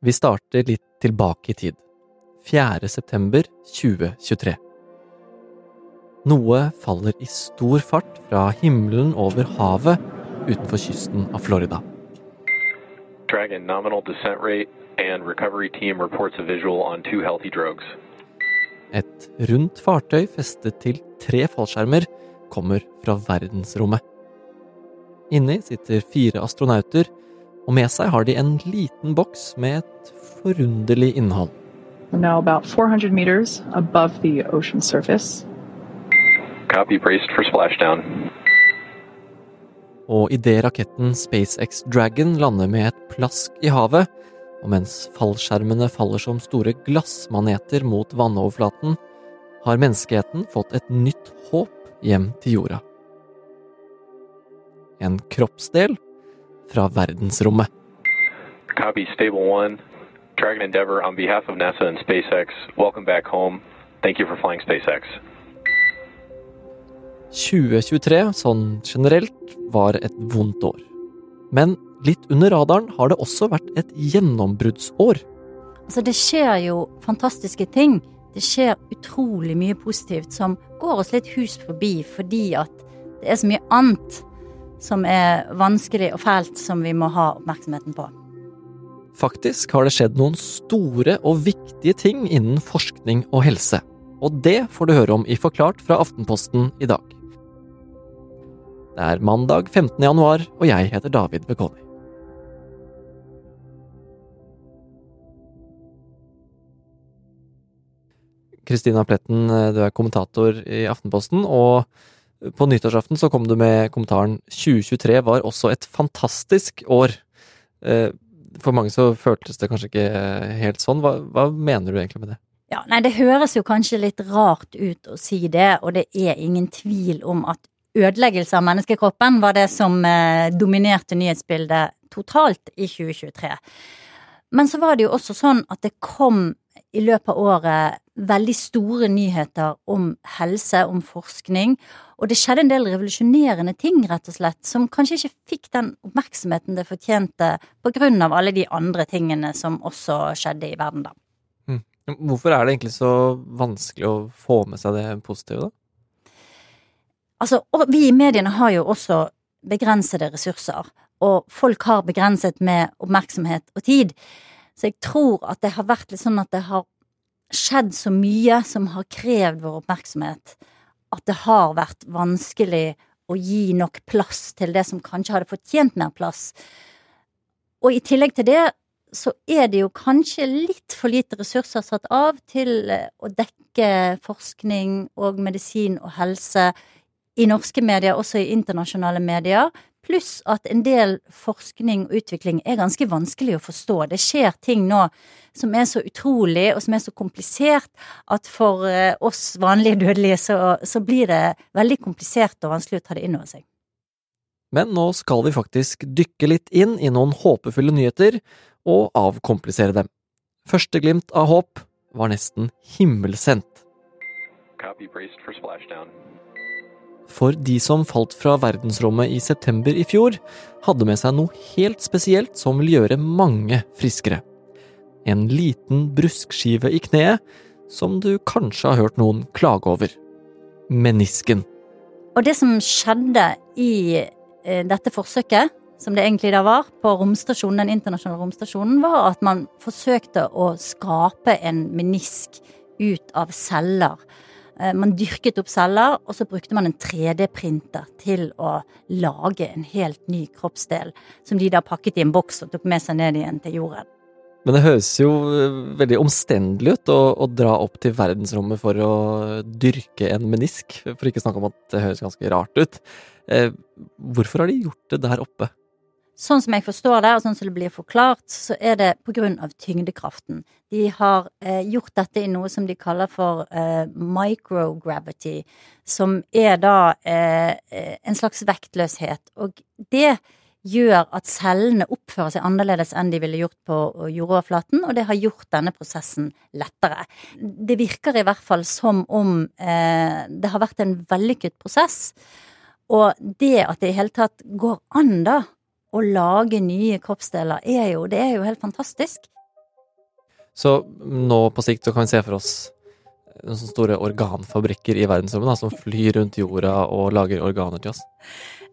Vi starter litt tilbake i tid. 4. september 2023. Noe faller i stor fart fra himmelen over havet utenfor kysten av Florida. Dragon nominal descent rate and recovery team reports a visual on two healthy drogues. Et rundt fartøy festet til tre fallskjermer kommer fra verdensrommet. Inni sitter fire astronauter, og med seg har de en liten boks med et forunderlig innhold. Now about 400 meters above the ocean surface. Copy braced for splashdown. Og idet raketten SpaceX Dragon lander med et plask i havet, og mens fallskjermene faller som store glassmaneter mot vannoverflaten, har menneskeheten fått et nytt håp hjem til jorda. En kroppsdel fra verdensrommet. Copy stable one. Dragon Endeavor on behalf of NASA and SpaceX, welcome back home. Thank you for flying SpaceX. 2023, sånn generelt, var et vondt år. Men litt under radaren har det også vært et gjennombruddsår. Altså, det skjer jo fantastiske ting. Det skjer utrolig mye positivt som går oss litt hus forbi fordi at det er så mye annet som er vanskelig og fælt som vi må ha oppmerksomheten på. Faktisk har det skjedd noen store og viktige ting innen forskning og helse. Og det får du høre om i Forklart fra Aftenposten i dag. Det er mandag 15. januar, og jeg heter David Bekoni. Kristina Pletten, du er kommentator i Aftenposten, og på nyttårsaften så kom du med kommentaren 2023 var også et fantastisk år. Eh, for mange så føltes det kanskje ikke helt sånn. Hva, hva mener du egentlig med det? Ja, nei, det høres jo kanskje litt rart ut å si det, og det er ingen tvil om at ødeleggelse av menneskekroppen var det som eh, dominerte nyhetsbildet totalt i 2023. Men så var det jo også sånn at det kom i løpet av året veldig store nyheter om helse, om forskning, og det skjedde en del revolusjonerende ting, rett og slett, som kanskje ikke fikk den oppmerksomheten det fortjente på grunn av alle de andre tingene som også skjedde i verden, da. Mm. Hvorfor er det egentlig så vanskelig å få med seg det positive, da? Altså, vi i mediene har jo også begrensede ressurser, og folk har begrenset med oppmerksomhet og tid. Så jeg tror at det har vært litt sånn at det har skjedd så mye som har krevd vår oppmerksomhet, at det har vært vanskelig å gi nok plass til det som kanskje hadde fortjent mer plass. Og i tillegg til det så er det jo kanskje litt for lite ressurser satt av til å dekke forskning og medisin og helse i norske medier, også i internasjonale medier. Pluss at en del forskning og utvikling er ganske vanskelig å forstå. Det skjer ting nå som er så utrolig og som er så komplisert at for eh, oss vanlige dødelige så, så blir det veldig komplisert og vanskelig å ta det inn over seg. Men nå skal vi faktisk dykke litt inn i noen håpefulle nyheter og avkomplisere dem. Første glimt av håp var nesten himmelsendt. Copy braced for splashdown. For de som falt fra verdensrommet i september i fjor, hadde med seg noe helt spesielt som vil gjøre mange friskere. En liten bruskskive i kneet som du kanskje har hørt noen klage over. Menisken. Og det som skjedde i eh, dette forsøket, som det egentlig da var, på romstasjonen, den internasjonale romstasjonen, var at man forsøkte å skape en menisk ut av celler. Eh, man dyrket opp celler, og så brukte man en 3D-printer til å lage en helt ny kroppsdel, som de da pakket i en boks og tok med seg ned igjen til jorden. Men det høres jo eh, veldig omstendelig ut å, å dra opp til verdensrommet for å dyrke en menisk, for ikke å snakke om at det høres ganske rart ut. Eh, hvorfor har de gjort det der oppe? Sånn som jeg forstår det, og sånn som det blir forklart, så er det på grunn av tyngdekraften. De har eh, gjort dette i noe som de kaller for eh, microgravity, som er da eh, eh en slags vektløshet. Og det gjør at cellene oppfører seg annerledes enn de ville gjort på jordoverflaten, og det har gjort denne prosessen lettere. Det virker i hvert fall som om eh, det har vært en vellykket prosess. Og det at det i hele tatt går an, da, å lage nye kroppsdeler er jo, det er jo helt fantastisk. Så nå på sikt så kan vi se for oss sånne store organfabrikker i verdensrommet da, som flyr rundt jorda og lager organer til oss.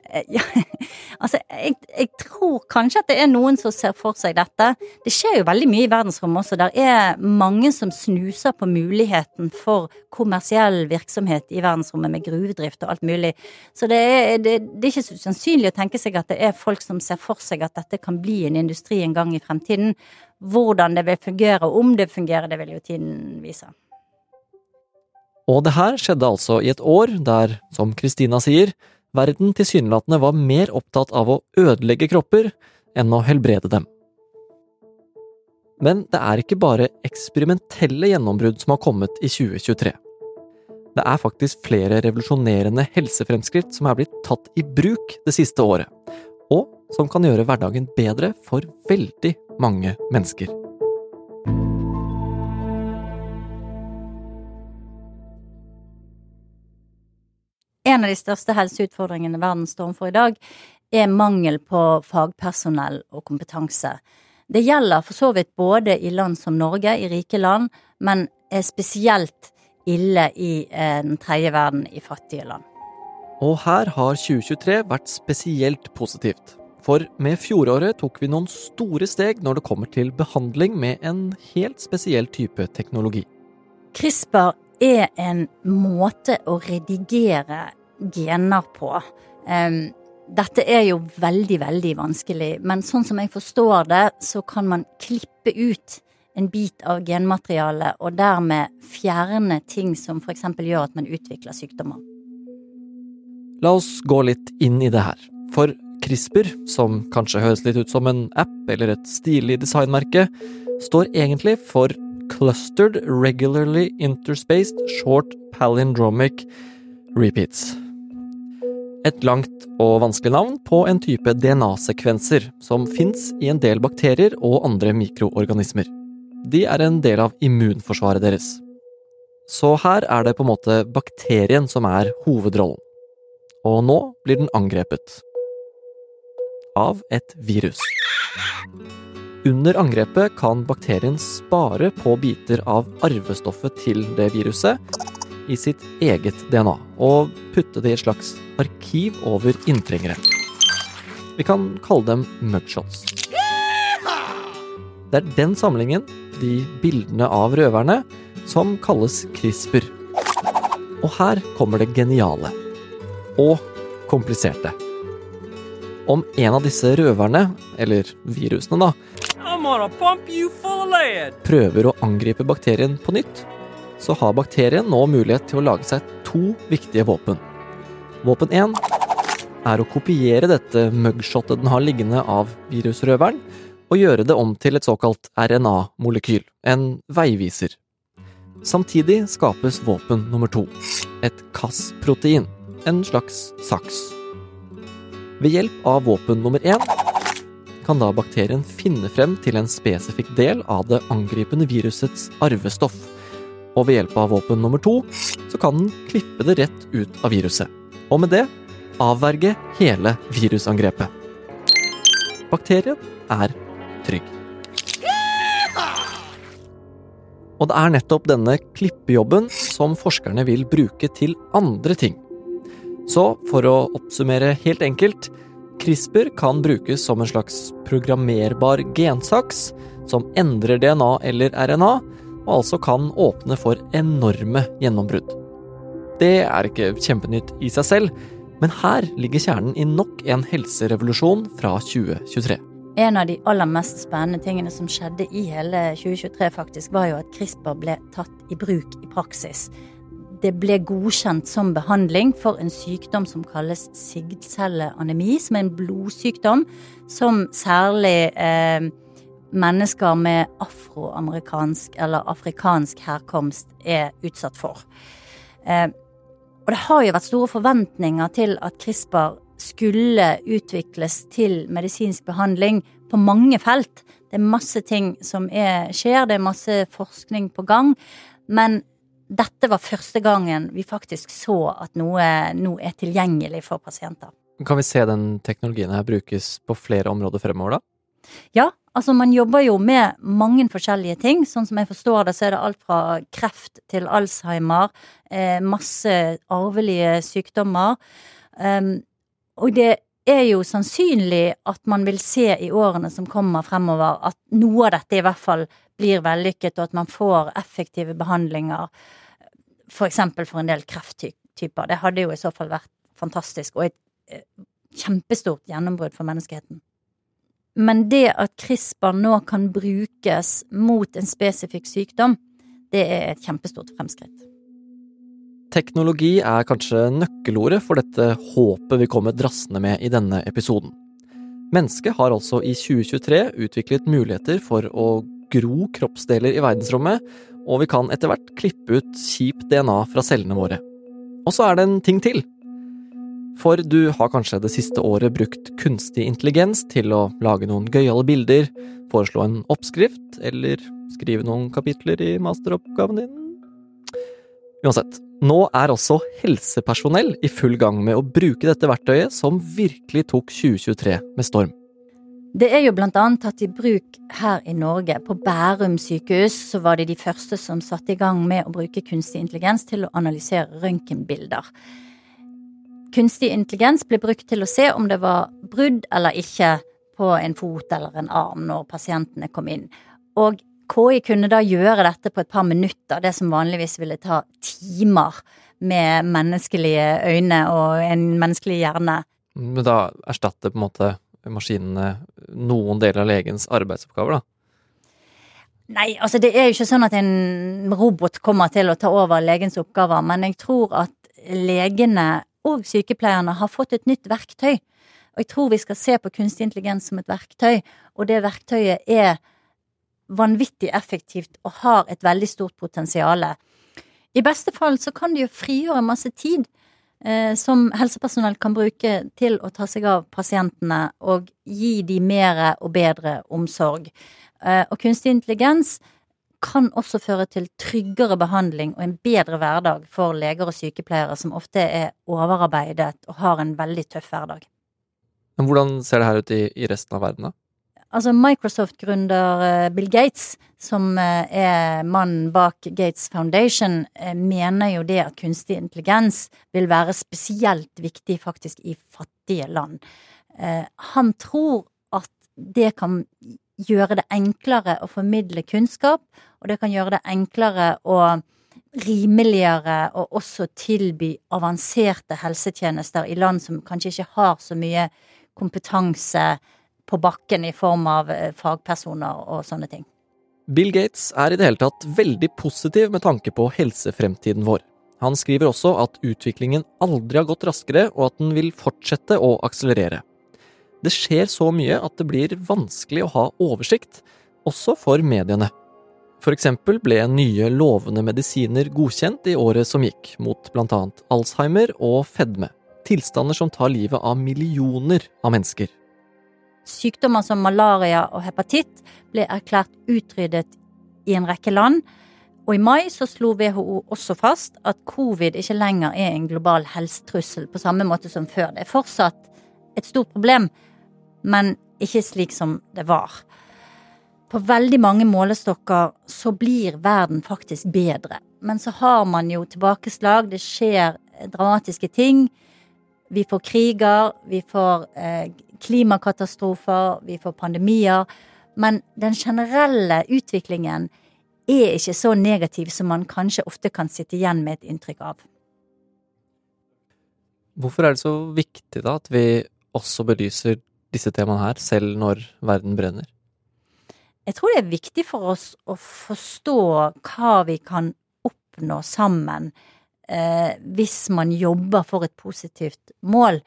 Eh, Ja, altså, jeg, jeg tror kanskje at det er noen som ser for seg dette. Det skjer jo veldig mye i verdensrommet også. Der er mange som snuser på muligheten for kommersiell virksomhet i verdensrommet med gruvedrift og alt mulig. Så det er, det, det er ikke så usannsynlig å tenke seg at det er folk som ser for seg at dette kan bli en industri en gang i fremtiden. Hvordan det vil fungere, og om det fungerer, det vil jo tiden vise. Og det her skjedde altså i et år der, som Kristina sier, verden tilsynelatende var mer opptatt av å ødelegge kropper enn å helbrede dem. Men det er ikke bare eksperimentelle gjennombrudd som har kommet i 2023. Det er faktisk flere revolusjonerende helsefremskritt som er blitt tatt i bruk det siste året, og som kan gjøre hverdagen bedre for veldig mange mennesker. En av de største helseutfordringene verden står overfor i dag, er mangel på fagpersonell og kompetanse. Det gjelder for så vidt både i land som Norge, i rike land, men er spesielt ille i eh, den tredje verden, i fattige land. Og her har 2023 vært spesielt positivt. For med fjoråret tok vi noen store steg når det kommer til behandling med en helt spesiell type teknologi. CRISPR er en måte å redigere gener på. Dette er jo veldig, veldig vanskelig, men sånn som jeg forstår det, så kan man klippe ut en bit av genmaterialet og dermed fjerne ting som f.eks. gjør at man utvikler sykdommer. La oss gå litt inn i det her. For CRISPR, som kanskje høres litt ut som en app eller et stilig designmerke, står egentlig for Clustered Regularly Interspaced Short Palindromic Repeats. Et langt og vanskelig navn på en type DNA-sekvenser som fins i en del bakterier og andre mikroorganismer. De er en del av immunforsvaret deres. Så her er det på en måte bakterien som er hovedrollen. Og nå blir den angrepet. Av et virus. Under angrepet kan bakterien spare på biter av arvestoffet til det viruset i sitt eget DNA, og putte det i et slags arkiv over inntrengere. Vi kan kalle dem mugshots. Det er den samlingen, de bildene av røverne, som kalles CRISPR. Og her kommer det geniale. Og kompliserte. Om en av disse røverne, eller virusene da, prøver å angripe bakterien på nytt, så har bakterien nå mulighet til å lage seg to viktige våpen. Våpen 1 er å kopiere dette mugshotet den har liggende av virusrøveren, og gjøre det om til et såkalt RNA-molekyl, en veiviser. Samtidig skapes våpen nummer to, et Cas-protein, en slags saks. Ved hjelp av våpen nummer én kan da bakterien finne frem til en spesifikk del av det angripende virusets arvestoff, og ved hjelp av våpen nummer to så kan den klippe det rett ut av viruset, og med det avverge hele virusangrepet. Bakterien er trygg. Og det er nettopp denne klippejobben som forskerne vil bruke til andre ting. Så for å oppsummere helt enkelt CRISPR kan brukes som en slags programmerbar gensaks som endrer DNA eller RNA, og altså kan åpne for enorme gjennombrudd. Det er ikke kjempenytt i seg selv, men her ligger kjernen i nok en helserevolusjon fra 2023. En av de aller mest spennende tingene som skjedde i hele 2023, faktisk, var jo at CRISPR ble tatt i bruk i praksis. Det ble godkjent som behandling for en sykdom som kalles sigdcelleanemi, som er en blodsykdom som særlig eh, mennesker med afroamerikansk eller afrikansk herkomst er utsatt for. Eh, og det har jo vært store forventninger til at CRISPR skulle utvikles til medisinsk behandling på mange felt. Det er masse ting som er, skjer, det er masse forskning på gang. Men dette var første gangen vi faktisk så at noe nå er tilgjengelig for pasienter. Kan vi se den teknologien her brukes på flere områder fremover, da? Ja, altså man jobber jo med mange forskjellige ting. Sånn som jeg forstår det, så er det alt fra kreft til Alzheimer, eh, masse arvelige sykdommer. Um, og det er jo sannsynlig at man vil se i årene som kommer fremover, at noe av dette i hvert fall blir vellykket, og at man får effektive behandlinger, for eksempel for en del krefttyper. Det hadde jo i så fall vært fantastisk, og et eh, kjempestort gjennombrudd for menneskeheten. Men det at CRISPR nå kan brukes mot en spesifikk sykdom, det er et kjempestort fremskritt. Teknologi er kanskje nøkkelordet for dette håpet vi kommer drassende med i denne episoden. Mennesket har altså i 2023 utviklet muligheter for å gro kroppsdeler i verdensrommet, og vi kan etter hvert klippe ut kjipt DNA fra cellene våre. Og så er det en ting til. For du har kanskje det siste året brukt kunstig intelligens til å lage noen gøyale bilder, foreslå en oppskrift eller skrive noen kapitler i masteroppgaven din? Uansett, nå er også helsepersonell i full gang med å bruke dette verktøyet som virkelig tok 2023 med storm. Det er jo blant annet tatt i bruk her i Norge. På Bærum sykehus så var de de første som satte i gang med å bruke kunstig intelligens til å analysere røntgenbilder. Kunstig intelligens ble brukt til å se om det var brudd eller ikke på en fot eller en arm når pasientene kom inn. Og KI kunne da gjøre dette på et par minutter, det som vanligvis ville ta timer med menneskelige øyne og en menneskelig hjerne. Men da erstatter på en måte maskinene noen deler av legens arbeidsoppgaver, da? Nei, altså det er jo ikke sånn at en robot kommer til å ta over legens oppgaver, men jeg tror at legene og sykepleierne har fått et nytt verktøy. Og jeg tror vi skal se på kunstig intelligens som et verktøy, og det verktøyet er vanvittig effektivt og har et veldig stort potensial. I beste fall så kan det jo frigjøre masse tid eh, som helsepersonell kan bruke til å ta seg av pasientene og gi de mer og bedre omsorg. Eh, og kunstig intelligens kan også føre til tryggere behandling og en bedre hverdag for leger og sykepleiere som ofte er overarbeidet og har en veldig tøff hverdag. Men hvordan ser det her ut i, i resten av verden, da? Altså Microsoft-gründer eh, Bill Gates, som eh, er mannen bak Gates Foundation, eh, mener jo det at kunstig intelligens vil være spesielt viktig faktisk i fattige land. Han tror at det kan gjøre det enklere å formidle kunnskap, og det kan gjøre det enklere og rimeligere å også tilby avanserte helsetjenester i land som kanskje ikke har så mye kompetanse på bakken i form av eh, fagpersoner og sånne ting. Bill Gates er i det hele tatt veldig positiv med tanke på helsefremtiden vår. Han skriver også at utviklingen aldri har gått raskere, og at den vil fortsette å akselerere. Det skjer så mye at det blir vanskelig å ha oversikt, også for mediene. For eksempel ble nye lovende medisiner godkjent i året som gikk, mot annet Alzheimer og fedme. Tilstander som tar livet av millioner av mennesker. Sykdommer som malaria og hepatitt ble erklært utryddet i en rekke land. Og i mai så slo WHO også fast at covid ikke lenger er en global helsetrussel på samme måte som før. Det er fortsatt et stort problem, men ikke slik som det var. På veldig mange målestokker så blir verden faktisk bedre. Men så har man jo tilbakeslag, det skjer dramatiske ting. Vi får kriger, vi får eh, klimakatastrofer, vi får pandemier. Men den generelle utviklingen er ikke så negativ som man kanskje ofte kan sitte igjen med et inntrykk av. Hvorfor er det så viktig da at vi også belyser disse temaene her, selv når verden brenner? Jeg tror det er viktig for oss å forstå hva vi kan oppnå sammen eh, hvis man jobber for et positivt mål.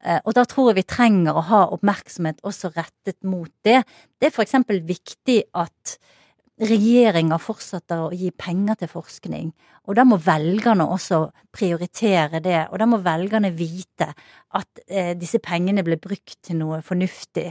Eh, og da tror jeg vi trenger å ha oppmerksomhet også rettet mot det. Det er for eksempel viktig at regjeringer fortsetter å gi penger til forskning, og da må velgerne også prioritere det, og da må velgerne vite at eh, disse pengene blir brukt til noe fornuftig.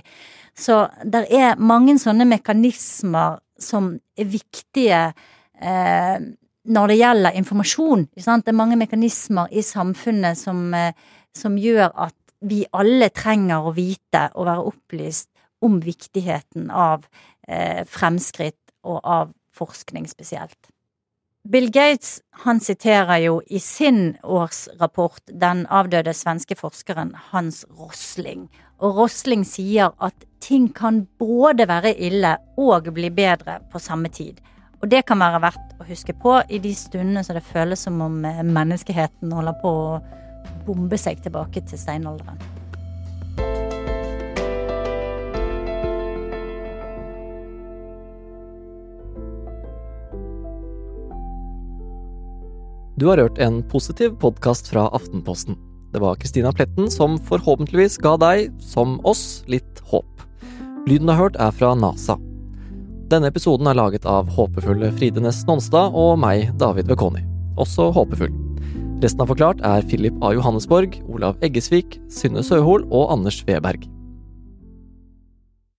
Så det er mange sånne mekanismer som er viktige eh, når det gjelder informasjon. Det er mange mekanismer i samfunnet som, eh, som gjør at vi alle trenger å vite og være opplyst om viktigheten av eh, fremskritt og av forskning spesielt. Bill Gates han siterer jo i sin årsrapport den avdøde svenske forskeren Hans Rosling, og Rosling sier at ting kan både være ille og bli bedre på samme tid. Og det kan være verdt å huske på i de stundene som det føles som om eh, menneskeheten holder på å bombe seg tilbake til steinalderen. Du har hørt en positiv podkast fra Aftenposten. Det var Kristina Pletten som forhåpentligvis ga deg, som oss, litt håp. Lyden du har hørt, er fra NASA. Denne episoden er laget av håpefulle Fride Næss Nonstad og meg, David Vekoni. Også håpefull. Resten av Forklart er Philip A. Johannesborg, Olav Eggesvik, Synne Søhol og Anders Weberg.